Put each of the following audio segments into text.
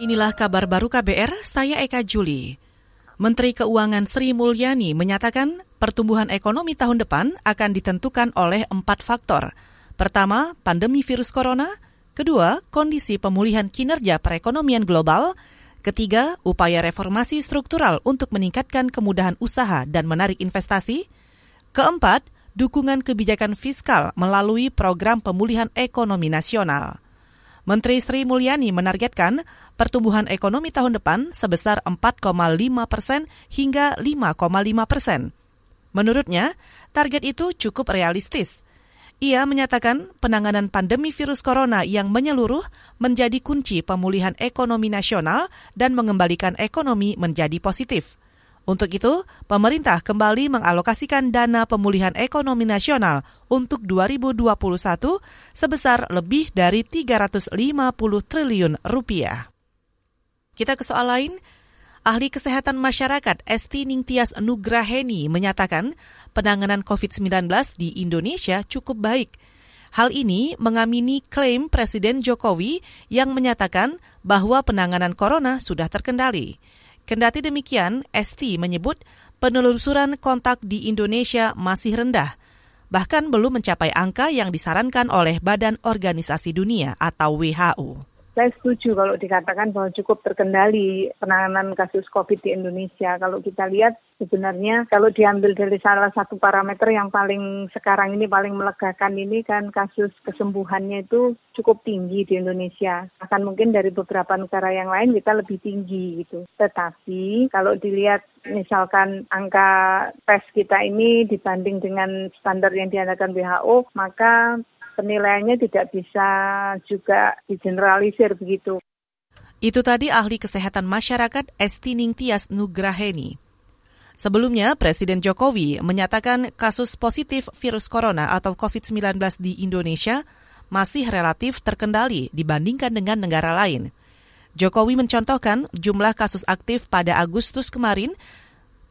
Inilah kabar baru KBR, saya Eka Juli. Menteri Keuangan Sri Mulyani menyatakan pertumbuhan ekonomi tahun depan akan ditentukan oleh empat faktor. Pertama, pandemi virus corona. Kedua, kondisi pemulihan kinerja perekonomian global. Ketiga, upaya reformasi struktural untuk meningkatkan kemudahan usaha dan menarik investasi. Keempat, dukungan kebijakan fiskal melalui program pemulihan ekonomi nasional. Menteri Sri Mulyani menargetkan pertumbuhan ekonomi tahun depan sebesar 4,5 persen hingga 5,5 persen. Menurutnya, target itu cukup realistis. Ia menyatakan penanganan pandemi virus corona yang menyeluruh menjadi kunci pemulihan ekonomi nasional dan mengembalikan ekonomi menjadi positif. Untuk itu, pemerintah kembali mengalokasikan dana pemulihan ekonomi nasional untuk 2021 sebesar lebih dari 350 triliun rupiah. Kita ke soal lain. Ahli Kesehatan Masyarakat Esti Ningtyas Nugraheni menyatakan penanganan COVID-19 di Indonesia cukup baik. Hal ini mengamini klaim Presiden Jokowi yang menyatakan bahwa penanganan corona sudah terkendali. Kendati demikian, ST menyebut penelusuran kontak di Indonesia masih rendah, bahkan belum mencapai angka yang disarankan oleh Badan Organisasi Dunia atau WHO saya setuju kalau dikatakan bahwa cukup terkendali penanganan kasus COVID di Indonesia. Kalau kita lihat sebenarnya kalau diambil dari salah satu parameter yang paling sekarang ini paling melegakan ini kan kasus kesembuhannya itu cukup tinggi di Indonesia. Akan mungkin dari beberapa negara yang lain kita lebih tinggi gitu. Tetapi kalau dilihat misalkan angka tes kita ini dibanding dengan standar yang diadakan WHO, maka penilaiannya tidak bisa juga digeneralisir begitu. Itu tadi ahli kesehatan masyarakat Esti Ningtyas Nugraheni. Sebelumnya, Presiden Jokowi menyatakan kasus positif virus corona atau COVID-19 di Indonesia masih relatif terkendali dibandingkan dengan negara lain. Jokowi mencontohkan jumlah kasus aktif pada Agustus kemarin,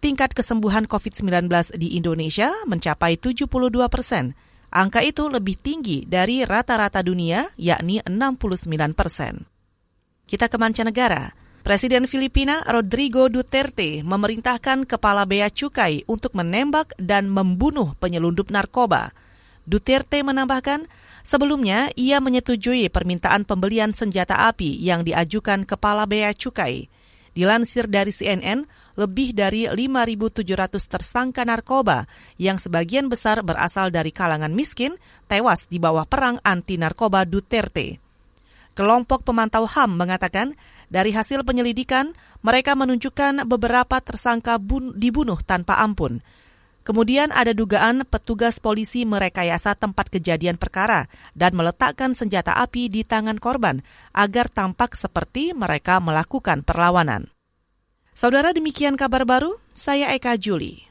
tingkat kesembuhan COVID-19 di Indonesia mencapai 72 persen, Angka itu lebih tinggi dari rata-rata dunia, yakni 69 persen. Kita ke mancanegara. Presiden Filipina Rodrigo Duterte memerintahkan kepala bea cukai untuk menembak dan membunuh penyelundup narkoba. Duterte menambahkan, sebelumnya ia menyetujui permintaan pembelian senjata api yang diajukan kepala bea cukai. Dilansir dari CNN, lebih dari 5.700 tersangka narkoba yang sebagian besar berasal dari kalangan miskin tewas di bawah perang anti narkoba Duterte. Kelompok pemantau HAM mengatakan dari hasil penyelidikan mereka menunjukkan beberapa tersangka bun dibunuh tanpa ampun. Kemudian ada dugaan petugas polisi merekayasa tempat kejadian perkara dan meletakkan senjata api di tangan korban agar tampak seperti mereka melakukan perlawanan. Saudara demikian kabar baru, saya Eka Juli.